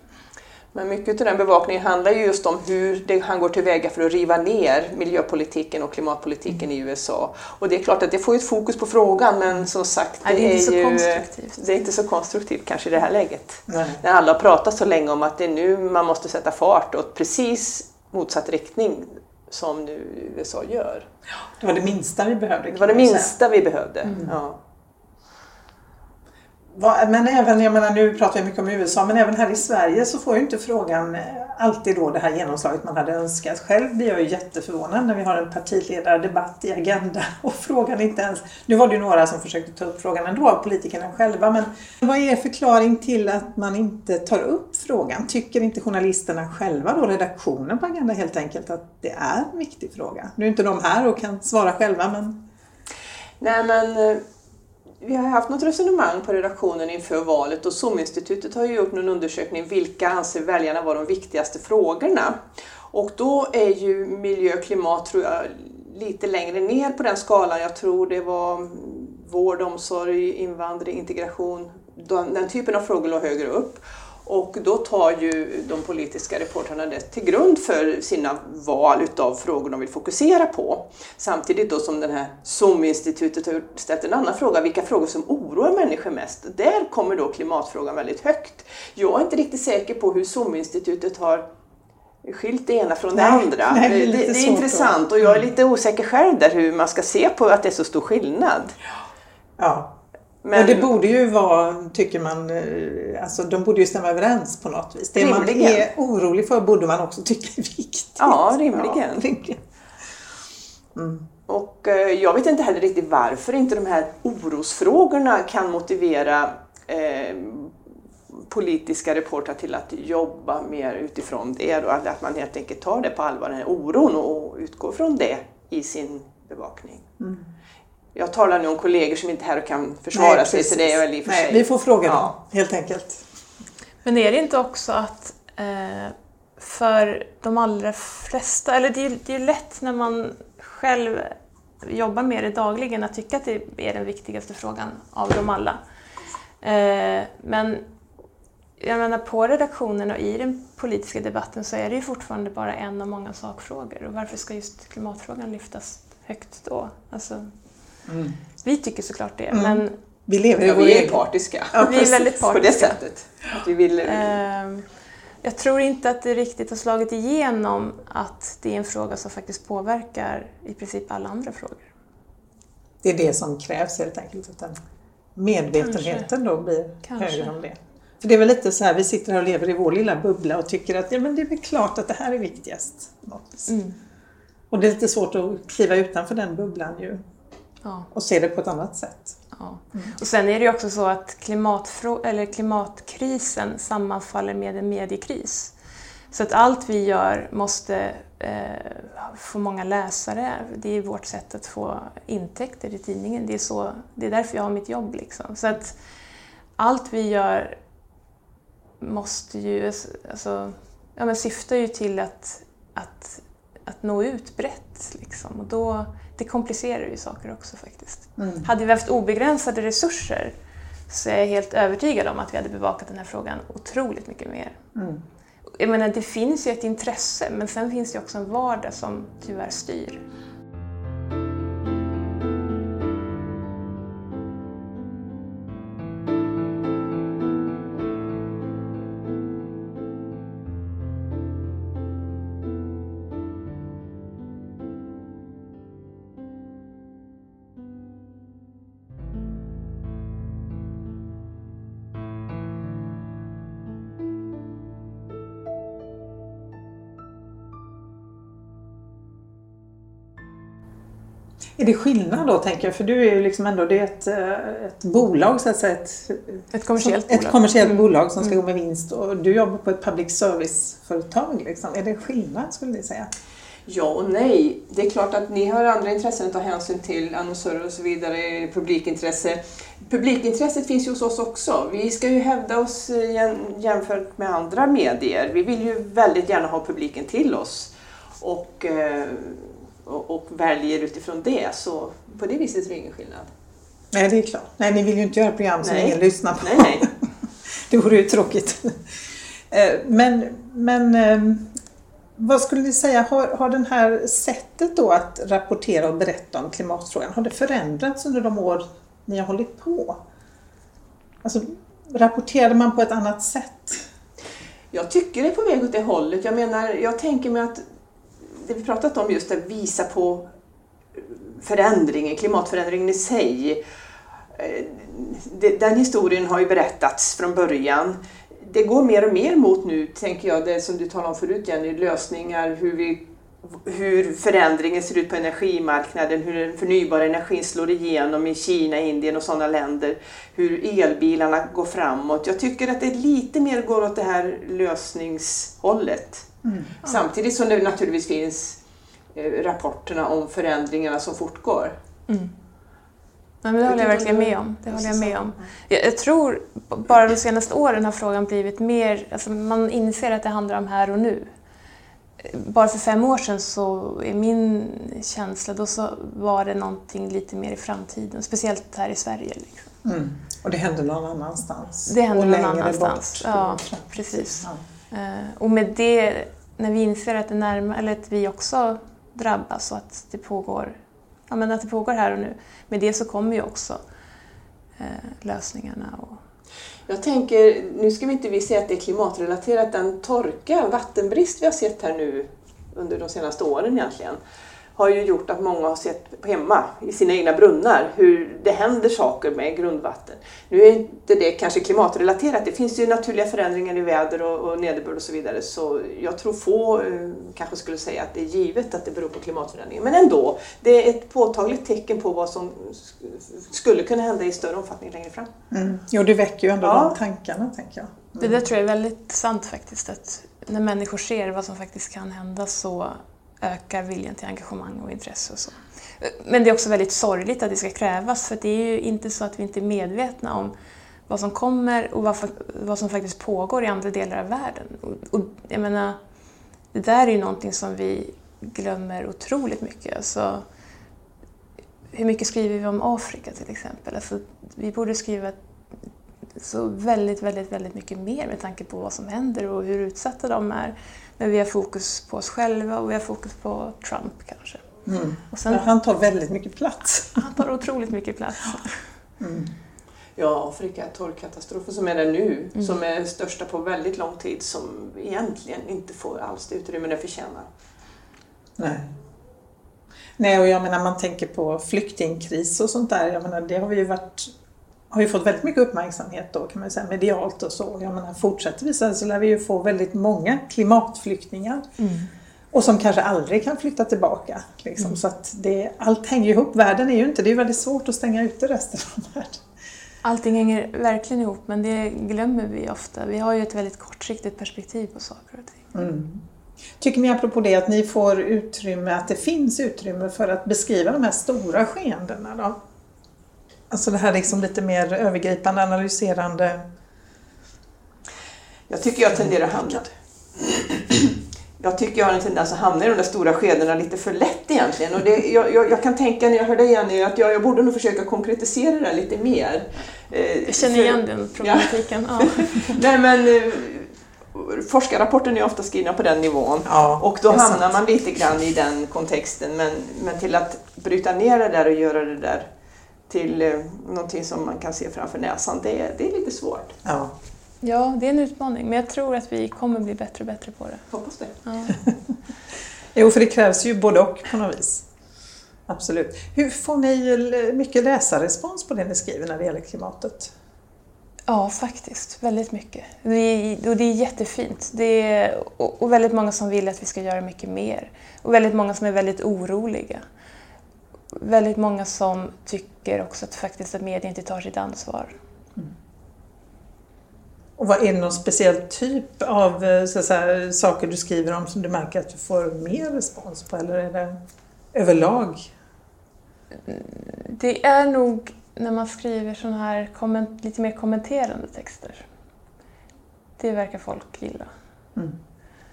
Men mycket av den bevakningen handlar ju just om hur det, han går tillväga för att riva ner miljöpolitiken och klimatpolitiken mm. i USA. Och det är klart att det får ett fokus på frågan men som sagt det, det är, är ju, konstruktivt. det är inte så konstruktivt kanske i det här läget. Nej. När alla har pratat så länge om att det är nu man måste sätta fart åt precis motsatt riktning som nu USA gör. Det var det minsta vi behövde. Det var det minsta vi behövde, mm. ja. Men även, jag menar nu pratar vi mycket om USA, men även här i Sverige så får ju inte frågan eh, alltid då det här genomslaget man hade önskat. Själv blir jag ju jätteförvånad när vi har en partiledardebatt i Agenda och frågan inte ens... Nu var det ju några som försökte ta upp frågan ändå, politikerna själva, men vad är förklaring till att man inte tar upp frågan? Tycker inte journalisterna själva då, redaktionen på Agenda helt enkelt, att det är en viktig fråga? Nu är inte de här och kan svara själva, men... Nej, men eh, vi har haft något resonemang på redaktionen inför valet och SOM-institutet har ju gjort någon undersökning vilka anser väljarna vara de viktigaste frågorna. Och då är ju miljö och klimat tror jag lite längre ner på den skalan. Jag tror det var vård, omsorg, invandring, integration. Den typen av frågor låg högre upp. Och då tar ju de politiska reportrarna det till grund för sina val utav frågor de vill fokusera på. Samtidigt då som den här SOM-institutet har ställt en annan fråga, vilka frågor som oroar människor mest. Där kommer då klimatfrågan väldigt högt. Jag är inte riktigt säker på hur SOM-institutet har skilt det ena från det nej, andra. Nej, det, det, det är intressant och jag är lite osäker själv där hur man ska se på att det är så stor skillnad. Ja, men, och det borde ju vara, tycker man, eh, alltså de borde ju stämma överens på något vis. Det rimligen. man är orolig för borde man också tycka är viktigt. Ja, rimligen. Ja, rimligen. Mm. Och eh, jag vet inte heller riktigt varför inte de här orosfrågorna kan motivera eh, politiska reportrar till att jobba mer utifrån det. Och att man helt enkelt tar det på allvar, den här oron, och utgår från det i sin bevakning. Mm. Jag talar nu om kollegor som inte är här och kan försvara Nej, sig, så det är väl i och för sig... Vi får fråga ja. dem, helt enkelt. Men är det inte också att eh, för de allra flesta, eller det är, det är lätt när man själv jobbar med det dagligen att tycka att det är den viktigaste frågan av dem alla. Eh, men jag menar på redaktionen och i den politiska debatten så är det ju fortfarande bara en av många sakfrågor och varför ska just klimatfrågan lyftas högt då? Alltså, Mm. Vi tycker såklart det, mm. men vi lever ja, vi är partiska. Ja, vi är väldigt partiska. På det sättet. Att vi vill... Uh, jag tror inte att det riktigt har slagit igenom att det är en fråga som faktiskt påverkar i princip alla andra frågor. Det är det som krävs helt enkelt, att den medvetenheten Kanske. då blir Kanske. högre om det. För det är väl lite så här, vi sitter här och lever i vår lilla bubbla och tycker att ja, men det är väl klart att det här är viktigast. Mm. Och det är lite svårt att kliva utanför den bubblan ju ja. och se det på ett annat sätt. Ja. Mm. Och sen är det ju också så att eller klimatkrisen sammanfaller med en mediekris. Så att allt vi gör måste eh, få många läsare. Det är vårt sätt att få intäkter i tidningen. Det är, så, det är därför jag har mitt jobb. Liksom. Så att allt vi gör måste ju, alltså, ja, men syftar ju till att, att, att nå ut brett. Liksom. Och då, det komplicerar ju saker också faktiskt. Mm. Hade vi haft obegränsade resurser så är jag helt övertygad om att vi hade bevakat den här frågan otroligt mycket mer. Mm. Jag menar, det finns ju ett intresse men sen finns det också en vardag som tyvärr styr. Det skillnad då tänker jag? För du är ju liksom ändå det är ett, eh, ett bolag så att säga. Ett, ett kommersiellt bolag. Ett kommersiellt mm. bolag som ska mm. gå med vinst och du jobbar på ett public service-företag. Liksom. Är det skillnad skulle ni säga? Ja och nej. Det är klart att ni har andra intressen att ta hänsyn till, annonsörer och så vidare, publikintresse. Publikintresset finns ju hos oss också. Vi ska ju hävda oss jämfört med andra medier. Vi vill ju väldigt gärna ha publiken till oss. Och eh, och, och väljer utifrån det så på det viset är det ingen skillnad. Nej, det är klart. Nej, ni vill ju inte göra program som nej. ingen lyssnar på. Nej, nej. det vore ju tråkigt. Eh, men, men ehm, vad skulle ni säga, har, har det här sättet då att rapportera och berätta om klimatfrågan, har det förändrats under de år ni har hållit på? Alltså, rapporterade man på ett annat sätt? Jag tycker det är på väg åt det hållet. Jag menar, jag tänker mig att det vi pratat om just att visa på förändringen, klimatförändringen i sig. Eh, den historien har ju berättats från början. Det går mer och mer mot nu, tänker jag, det som du talade om förut Jenny, lösningar, hur, vi, hur förändringen ser ut på energimarknaden, hur den förnybara energin slår igenom i Kina, Indien och sådana länder, hur elbilarna går framåt. Jag tycker att det lite mer går åt det här lösningshållet. Mm. Samtidigt som det naturligtvis finns eh, rapporterna om förändringarna som fortgår. Mm. Ja, men det håller jag verkligen med om. Det håller jag med om. Jag, jag, tror bara de senaste åren har frågan blivit mer, alltså man inser att det handlar om här och nu. Bara för fem år sedan så är min känsla, då så var det någonting lite mer i framtiden, speciellt här i Sverige. Liksom. Mm. Och det hände någon annanstans? Det hände någon annanstans, bort. ja precis. Ja. Eh, och med det, när vi inser att, det närmar, eller att vi också drabbas och att det pågår ja, men att det pågår här och nu. Med det så kommer ju också eh, lösningarna. Och... Jag tänker, nu ska vi inte vi säga att det är klimatrelaterat, den torka, vattenbrist vi har sett här nu under de senaste åren egentligen har ju gjort att många har sett hemma i sina egna brunnar hur det händer saker med grundvatten. Nu är inte det kanske klimatrelaterat, det finns ju naturliga förändringar i väder och, och nederbörd och så vidare så jag tror få eh, kanske skulle säga att det är givet att det beror på klimatförändringar. Men ändå, det är ett påtagligt tecken på vad som skulle kunna hända i större omfattning längre fram. Mm. Jo, det väcker ju ändå ja. de tankarna tänker jag. Mm. Det där tror jag är väldigt sant faktiskt, att när människor ser vad som faktiskt kan hända så ökar viljan till engagemang och intresse och så. Men det är också väldigt sorgligt att det ska krävas för det är ju inte så att vi inte är medvetna om vad som kommer och vad, vad som faktiskt pågår i andra delar av världen. Och, och jag menar, det där är ju någonting som vi glömmer otroligt mycket. Alltså, hur mycket skriver vi om Afrika till exempel? Alltså, vi borde skriva så väldigt, väldigt, väldigt mycket mer med tanke på vad som händer och hur utsatta de är. Men vi har fokus på oss själva och vi har fokus på Trump kanske. Mm. Och sen, han tar väldigt mycket plats. Han tar otroligt mycket plats. Mm. Ja, Afrika, torrkatastrofen som är där nu, mm. som är största på väldigt lång tid, som egentligen inte får alls det utrymme den förtjänar. Nej. Nej, och jag menar man tänker på flyktingkris och sånt där, jag menar det har vi ju varit har ju fått väldigt mycket uppmärksamhet då kan man säga medialt och så. Jag menar, fortsätter vi så, så lär vi ju få väldigt många klimatflyktingar. Mm. Och som kanske aldrig kan flytta tillbaka. Liksom. Mm. Så att det, allt hänger ihop. Världen är ju inte, det är väldigt svårt att stänga ute resten av världen. Allting hänger verkligen ihop men det glömmer vi ofta. Vi har ju ett väldigt kortsiktigt perspektiv på saker och ting. Mm. Tycker ni apropå det att ni får utrymme, att det finns utrymme för att beskriva de här stora skeendena då? Alltså det här liksom lite mer övergripande, analyserande. Jag tycker jag tenderar att hamna jag tycker jag har en tendens att hamna i de där stora skedena lite för lätt egentligen. Och det, jag, jag, jag kan tänka när jag hör dig Jenny att jag, jag borde nog försöka konkretisera det lite mer. Eh, jag känner igen den problematiken. Ja. Nej, men, eh, forskarrapporten är ofta skrivna på den nivån ja, och då hamnar sant. man lite grann i den kontexten. Men, men till att bryta ner det där och göra det där till eh, någonting som man kan se framför näsan, det är, det är lite svårt. Ja. ja, det är en utmaning, men jag tror att vi kommer bli bättre och bättre på det. Hoppas det. Ja. jo, för det krävs ju både och på något vis. Absolut. Hur får ni mycket läsarrespons på det ni skriver när det gäller klimatet? Ja, faktiskt. Väldigt mycket. Det är, och det är jättefint. Det är, och väldigt många som vill att vi ska göra mycket mer. Och väldigt många som är väldigt oroliga väldigt många som tycker också att faktiskt att media inte tar sitt ansvar. Mm. Och vad är det någon speciell typ av eh, så säga, saker du skriver om som du märker att du får mer respons på eller är det överlag? Det är nog när man skriver sådana här lite mer kommenterande texter. Det verkar folk gilla. Mm.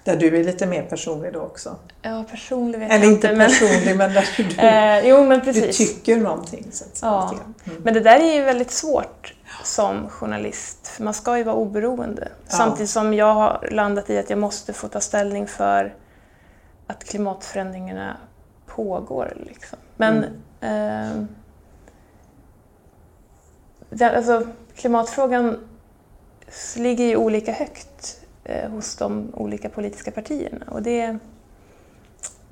Där du är lite mer personlig då också? Ja, personlig vet Eller jag inte. Eller inte personlig, men där du, eh, jo, men du tycker någonting. Så att ja. Mm. Men det där är ju väldigt svårt som journalist, för man ska ju vara oberoende. Ja. Samtidigt som jag har landat i att jag måste få ta ställning för att klimatförändringarna pågår. Liksom. Men mm. eh, det, alltså, klimatfrågan ligger ju olika högt Eh, hos de olika politiska partierna. Och det,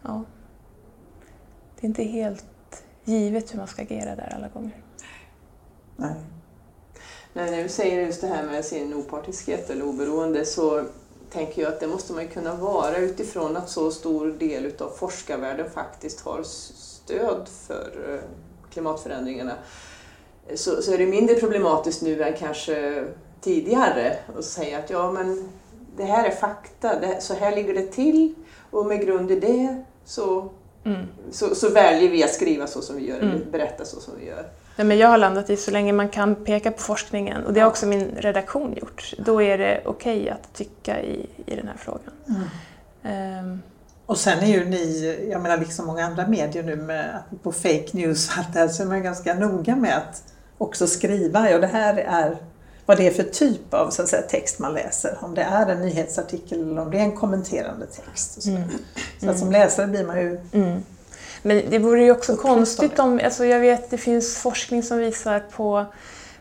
ja, det är inte helt givet hur man ska agera där alla gånger. Nej. När du säger just det här med sin opartiskhet eller oberoende så tänker jag att det måste man ju kunna vara utifrån att så stor del av forskarvärlden faktiskt har stöd för eh, klimatförändringarna. Så, så är det mindre problematiskt nu än kanske tidigare att säga att ja men det här är fakta, det, så här ligger det till och med grund i det så, mm. så, så väljer vi att skriva så som vi gör, mm. eller berätta så som vi gör. Nej, men jag har landat i så länge man kan peka på forskningen, och det har också min redaktion gjort, då är det okej okay att tycka i, i den här frågan. Mm. Um. Och sen är ju ni, jag menar liksom många andra medier nu med, på fake news och allt det här, så är man ganska noga med att också skriva, ja det här är vad det är för typ av så att säga, text man läser. Om det är en nyhetsartikel eller om det är en kommenterande text. Så mm. så att som läsare blir man ju mm. Men det vore ju också konstigt om, alltså jag vet det finns forskning som visar på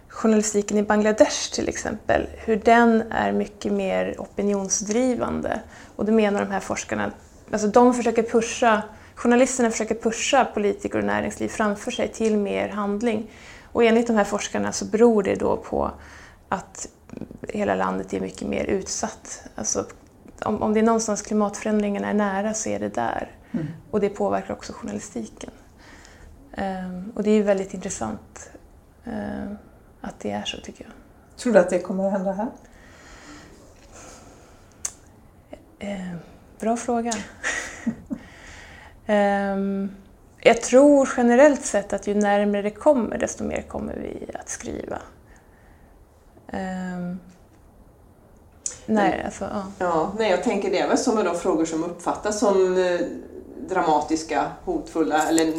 journalistiken i Bangladesh till exempel, hur den är mycket mer opinionsdrivande. Och då menar de här forskarna, alltså de försöker pusha, journalisterna försöker pusha politiker och näringsliv framför sig till mer handling. Och enligt de här forskarna så beror det då på att hela landet är mycket mer utsatt. Alltså, om, om det är någonstans klimatförändringarna är nära så är det där. Mm. Och det påverkar också journalistiken. Um, och det är ju väldigt intressant uh, att det är så tycker jag. Tror du att det kommer att hända här? Uh, bra fråga. um, jag tror generellt sett att ju närmare det kommer desto mer kommer vi att skriva. Um, nej, alltså, ja. ja. Nej, jag tänker det är väl som med de frågor som uppfattas som eh, dramatiska, hotfulla eller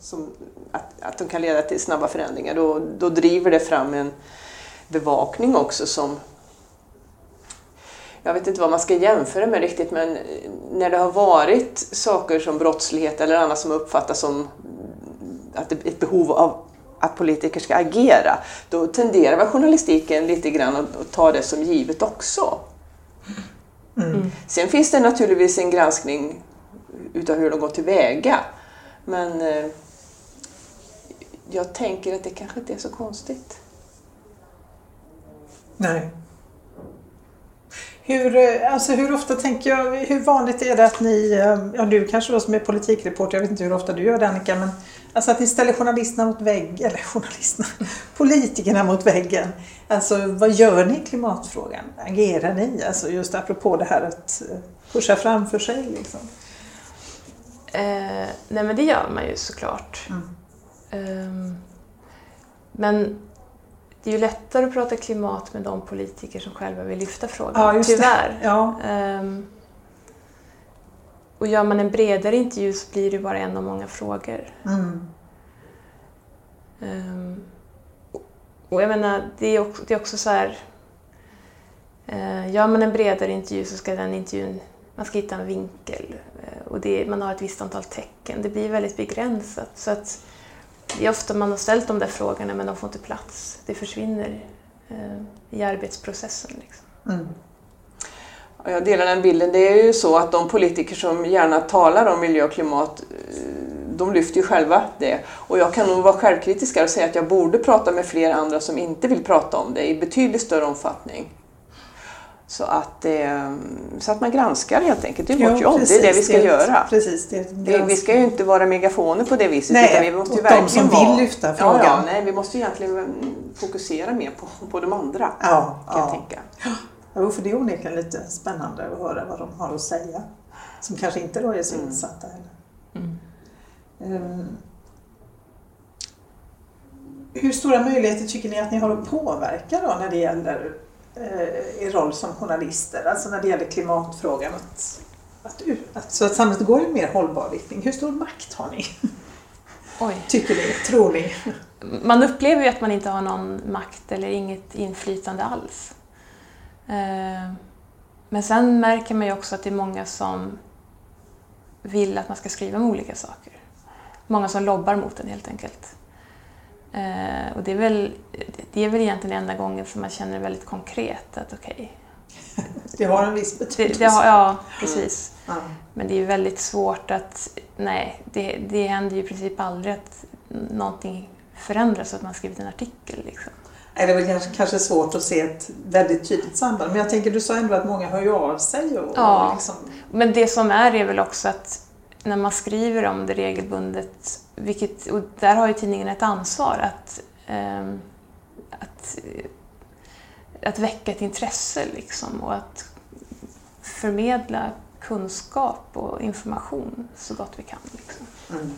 som, att, att de kan leda till snabba förändringar. Då, då driver det fram en bevakning också som jag vet inte vad man ska jämföra med riktigt men när det har varit saker som brottslighet eller annat som uppfattas som att det är ett behov av att politiker ska agera, då tenderar väl journalistiken lite grann att ta det som givet också. Mm. Sen finns det naturligtvis en granskning utav hur de går tillväga. Men eh, jag tänker att det kanske inte är så konstigt. Nej. Hur, eh, alltså hur ofta tänker jag, hur vanligt är det att ni, eh, ja du kanske då som är politikreporter, jag vet inte hur ofta du gör det Annika, men alltså att ni ställer journalisterna mot väggen, eller journalisterna, politikerna mot väggen. Alltså vad gör ni i klimatfrågan? Agerar ni? Alltså just apropå det här att eh, pusha framför sig liksom. Eh, nej men det gör man ju såklart. Mm. Eh, men det är ju lättare att prata klimat med de politiker som själva vill lyfta frågan, ja, tyvärr. Ja. Um, och gör man en bredare intervju så blir det bara en av många frågor. Mm. Um, och jag menar, det är också, det är också så här... Uh, gör man en bredare intervju så ska den intervjun... Man ska hitta en vinkel uh, och det, man har ett visst antal tecken. Det blir väldigt begränsat. Så att, det är ofta man har ställt de där frågorna men de får inte plats. Det försvinner eh, i arbetsprocessen. Liksom. Mm. Jag delar den bilden. Det är ju så att de politiker som gärna talar om miljö och klimat eh, de lyfter ju själva det. Och jag kan nog vara självkritisk och säga att jag borde prata med fler andra som inte vill prata om det i betydligt större omfattning. Så att, eh, så att man granskar helt enkelt. Det är vårt jobb, precis, det är det vi ska det, göra. Precis, det vi ska ju inte vara megafoner på det viset. Nej, utan vi måste ju de som vill lyfta frågan. Ja, ja, nej, vi måste egentligen fokusera mer på, på de andra. Ja, kan ja. jag tänka. Ja, för det är onekligen lite spännande att höra vad de har att säga. Som kanske inte då är så mm. insatta heller. Mm. Um, hur stora möjligheter tycker ni att ni har att påverka då när det gäller eh, er roll som journalister, alltså när det gäller klimatfrågan, att, att, att, så att samhället går i en mer hållbar riktning. Hur stor makt har ni? Oj. Tycker ni? Tror ni? Man upplever ju att man inte har någon makt eller inget inflytande alls. Eh, men sen märker man ju också att det är många som vill att man ska skriva om olika saker. Många som lobbar mot den helt enkelt. Eh, och det är, väl, det är väl egentligen enda gången som man känner väldigt konkret att okej. Okay, det har en viss betydelse. Det, det har, ja, precis. Mm. Men det är väldigt svårt att, nej, det, det händer ju i princip aldrig att någonting förändra så att man skrivit en artikel. Liksom. Det är väl kanske, kanske svårt att se ett väldigt tydligt samband. Men jag tänker, du sa ändå att många hör ju av sig. Och, Ja. och liksom, Men det som är är väl också att när man skriver om det regelbundet, vilket, och där har ju tidningen ett ansvar att, eh, att, att väcka ett intresse liksom, och att förmedla kunskap och information så gott vi kan. Liksom. mm.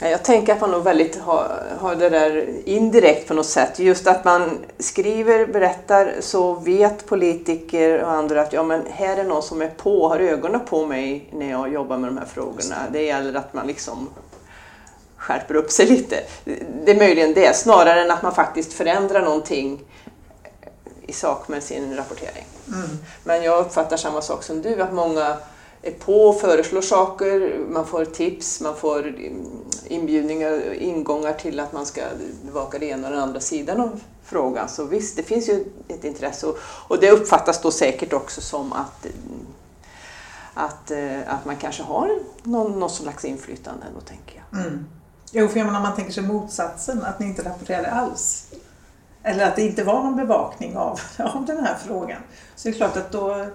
Ja, Jag tänker att man nog väldigt har, har det där indirekt på något sätt. Just att man skriver, berättar så vet politiker och andra att ja, men här är någon som är på, har ögonen på mig när jag jobbar med de här frågorna. Det gäller att man liksom skärper upp sig lite. Det är möjligen det, snarare än att man faktiskt förändrar någonting i sak med sin rapportering. Mm. Men jag uppfattar samma sak som du, att många är på och föreslår saker, man får tips, man får inbjudningar inbjudningar, ingångar till att man ska bevaka det ena och den andra sidan av frågan. Så visst, det finns ju ett intresse och, och det uppfattas då säkert också som att, mm, att, eh, att man kanske har någon, någon slags inflytande då tänker jag. Mm. Jo, för jag menar, om man tänker sig motsatsen, att ni inte rapporterade alls. Eller att det inte var någon bevakning av, av den här frågan. Så det är klart att då,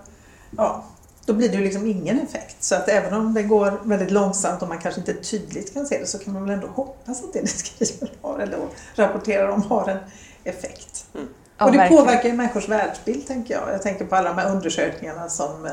ja, då blir det ju liksom ingen effekt. Så att även om det går väldigt långsamt och man kanske inte tydligt kan se det så kan man väl ändå hoppas att det ni skriver har, eller rapporterar om har en effekt. Ja, och det påverkar ju människors världsbild tänker jag. Jag tänker på alla de här undersökningarna som eh,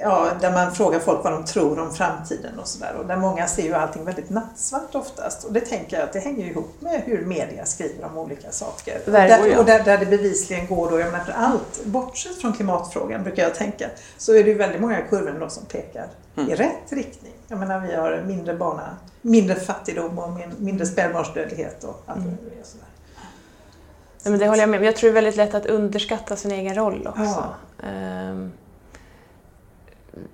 Ja, där man frågar folk vad de tror om framtiden och sådär. Och där många ser ju allting väldigt nattsvart oftast. Och det tänker jag att det hänger ihop med hur media skriver om olika saker. Och där, och där, där det bevisligen går då, jag menar för allt, bortsett från klimatfrågan brukar jag tänka, så är det ju väldigt många kurvor då som pekar i rätt riktning. Jag menar vi har mindre barna, mindre fattigdom och min- mindre spädbarnsdödlighet och allt det är. Sådär. Ja, men det håller jag med om. Jag tror det är väldigt lätt att underskatta sin egen roll också. Ja. Ehm,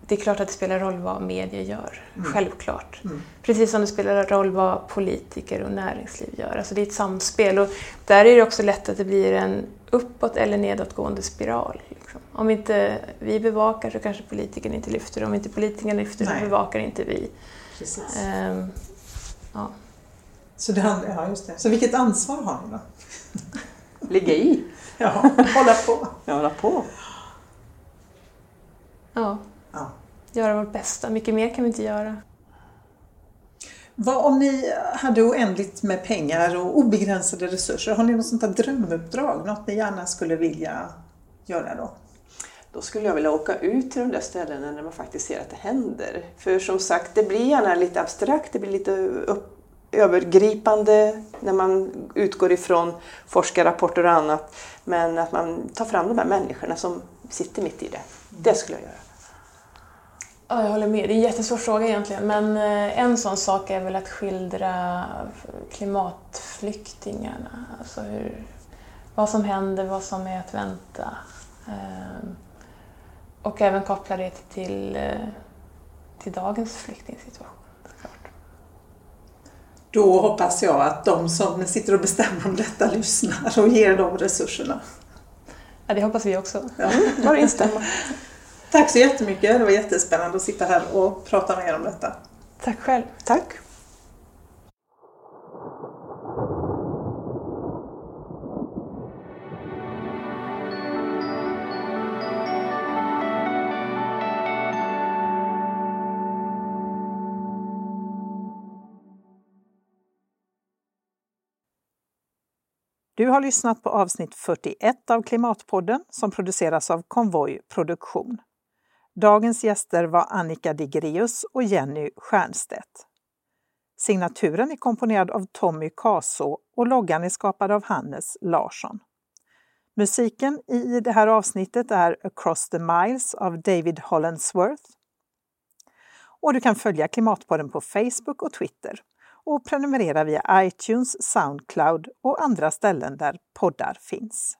Det är klart att det spelar roll vad media gör, självklart. Mm. Precis som det spelar roll vad politiker och näringsliv gör. Alltså det är ett samspel och där är det också lätt att det blir en uppåt eller nedåtgående spiral. Liksom. Om inte vi bevakar så kanske politikern inte lyfter. Om inte politikern lyfter så Nej. bevakar inte vi. Ehm, ja. Så, det handlar, ja, just det. så vilket ansvar har ni då? Ligga i, Ja, hålla på. ja, hålla på. Ja. Göra vårt bästa. Mycket mer kan vi inte göra. Vad om ni hade oändligt med pengar och obegränsade resurser? Har ni något sånt där drömuppdrag? Något ni gärna skulle vilja göra då? Då skulle jag vilja åka ut till de där ställena där man faktiskt ser att det händer. För som sagt, det blir gärna lite abstrakt, det blir lite upp, övergripande när man utgår ifrån forskarrapporter och annat. Men att man tar fram de här människorna som sitter mitt i det. Det skulle jag göra. Ja, jag håller med. Det är en jättesvår fråga egentligen. Men eh, en sån sak är väl att skildra klimatflyktingarna. Alltså hur, vad som händer, vad som är att vänta. Ehm, Och även koppla det till, eh, till dagens flyktingsituation. såklart. Då hoppas jag att de som sitter och bestämmer om detta lyssnar och ger dem resurserna. Ja, det hoppas vi också. Ja. Bara instämma. Tack så jättemycket. Det var jättespännande att sitta här och prata med er om detta. Tack själv. Tack. Du har lyssnat på avsnitt 41 av Klimatpodden som produceras av Konvoj Produktion. Dagens gäster var Annika Digreus och Jenny Stiernstedt. Signaturen är komponerad av Tommy Kaso och loggan är skapad av Hannes Larsson. Musiken i det här avsnittet är Across the Miles av David Hollandsworth. Och du kan följa Klimatpodden på Facebook och Twitter och prenumerera via iTunes, Soundcloud och andra ställen där poddar finns.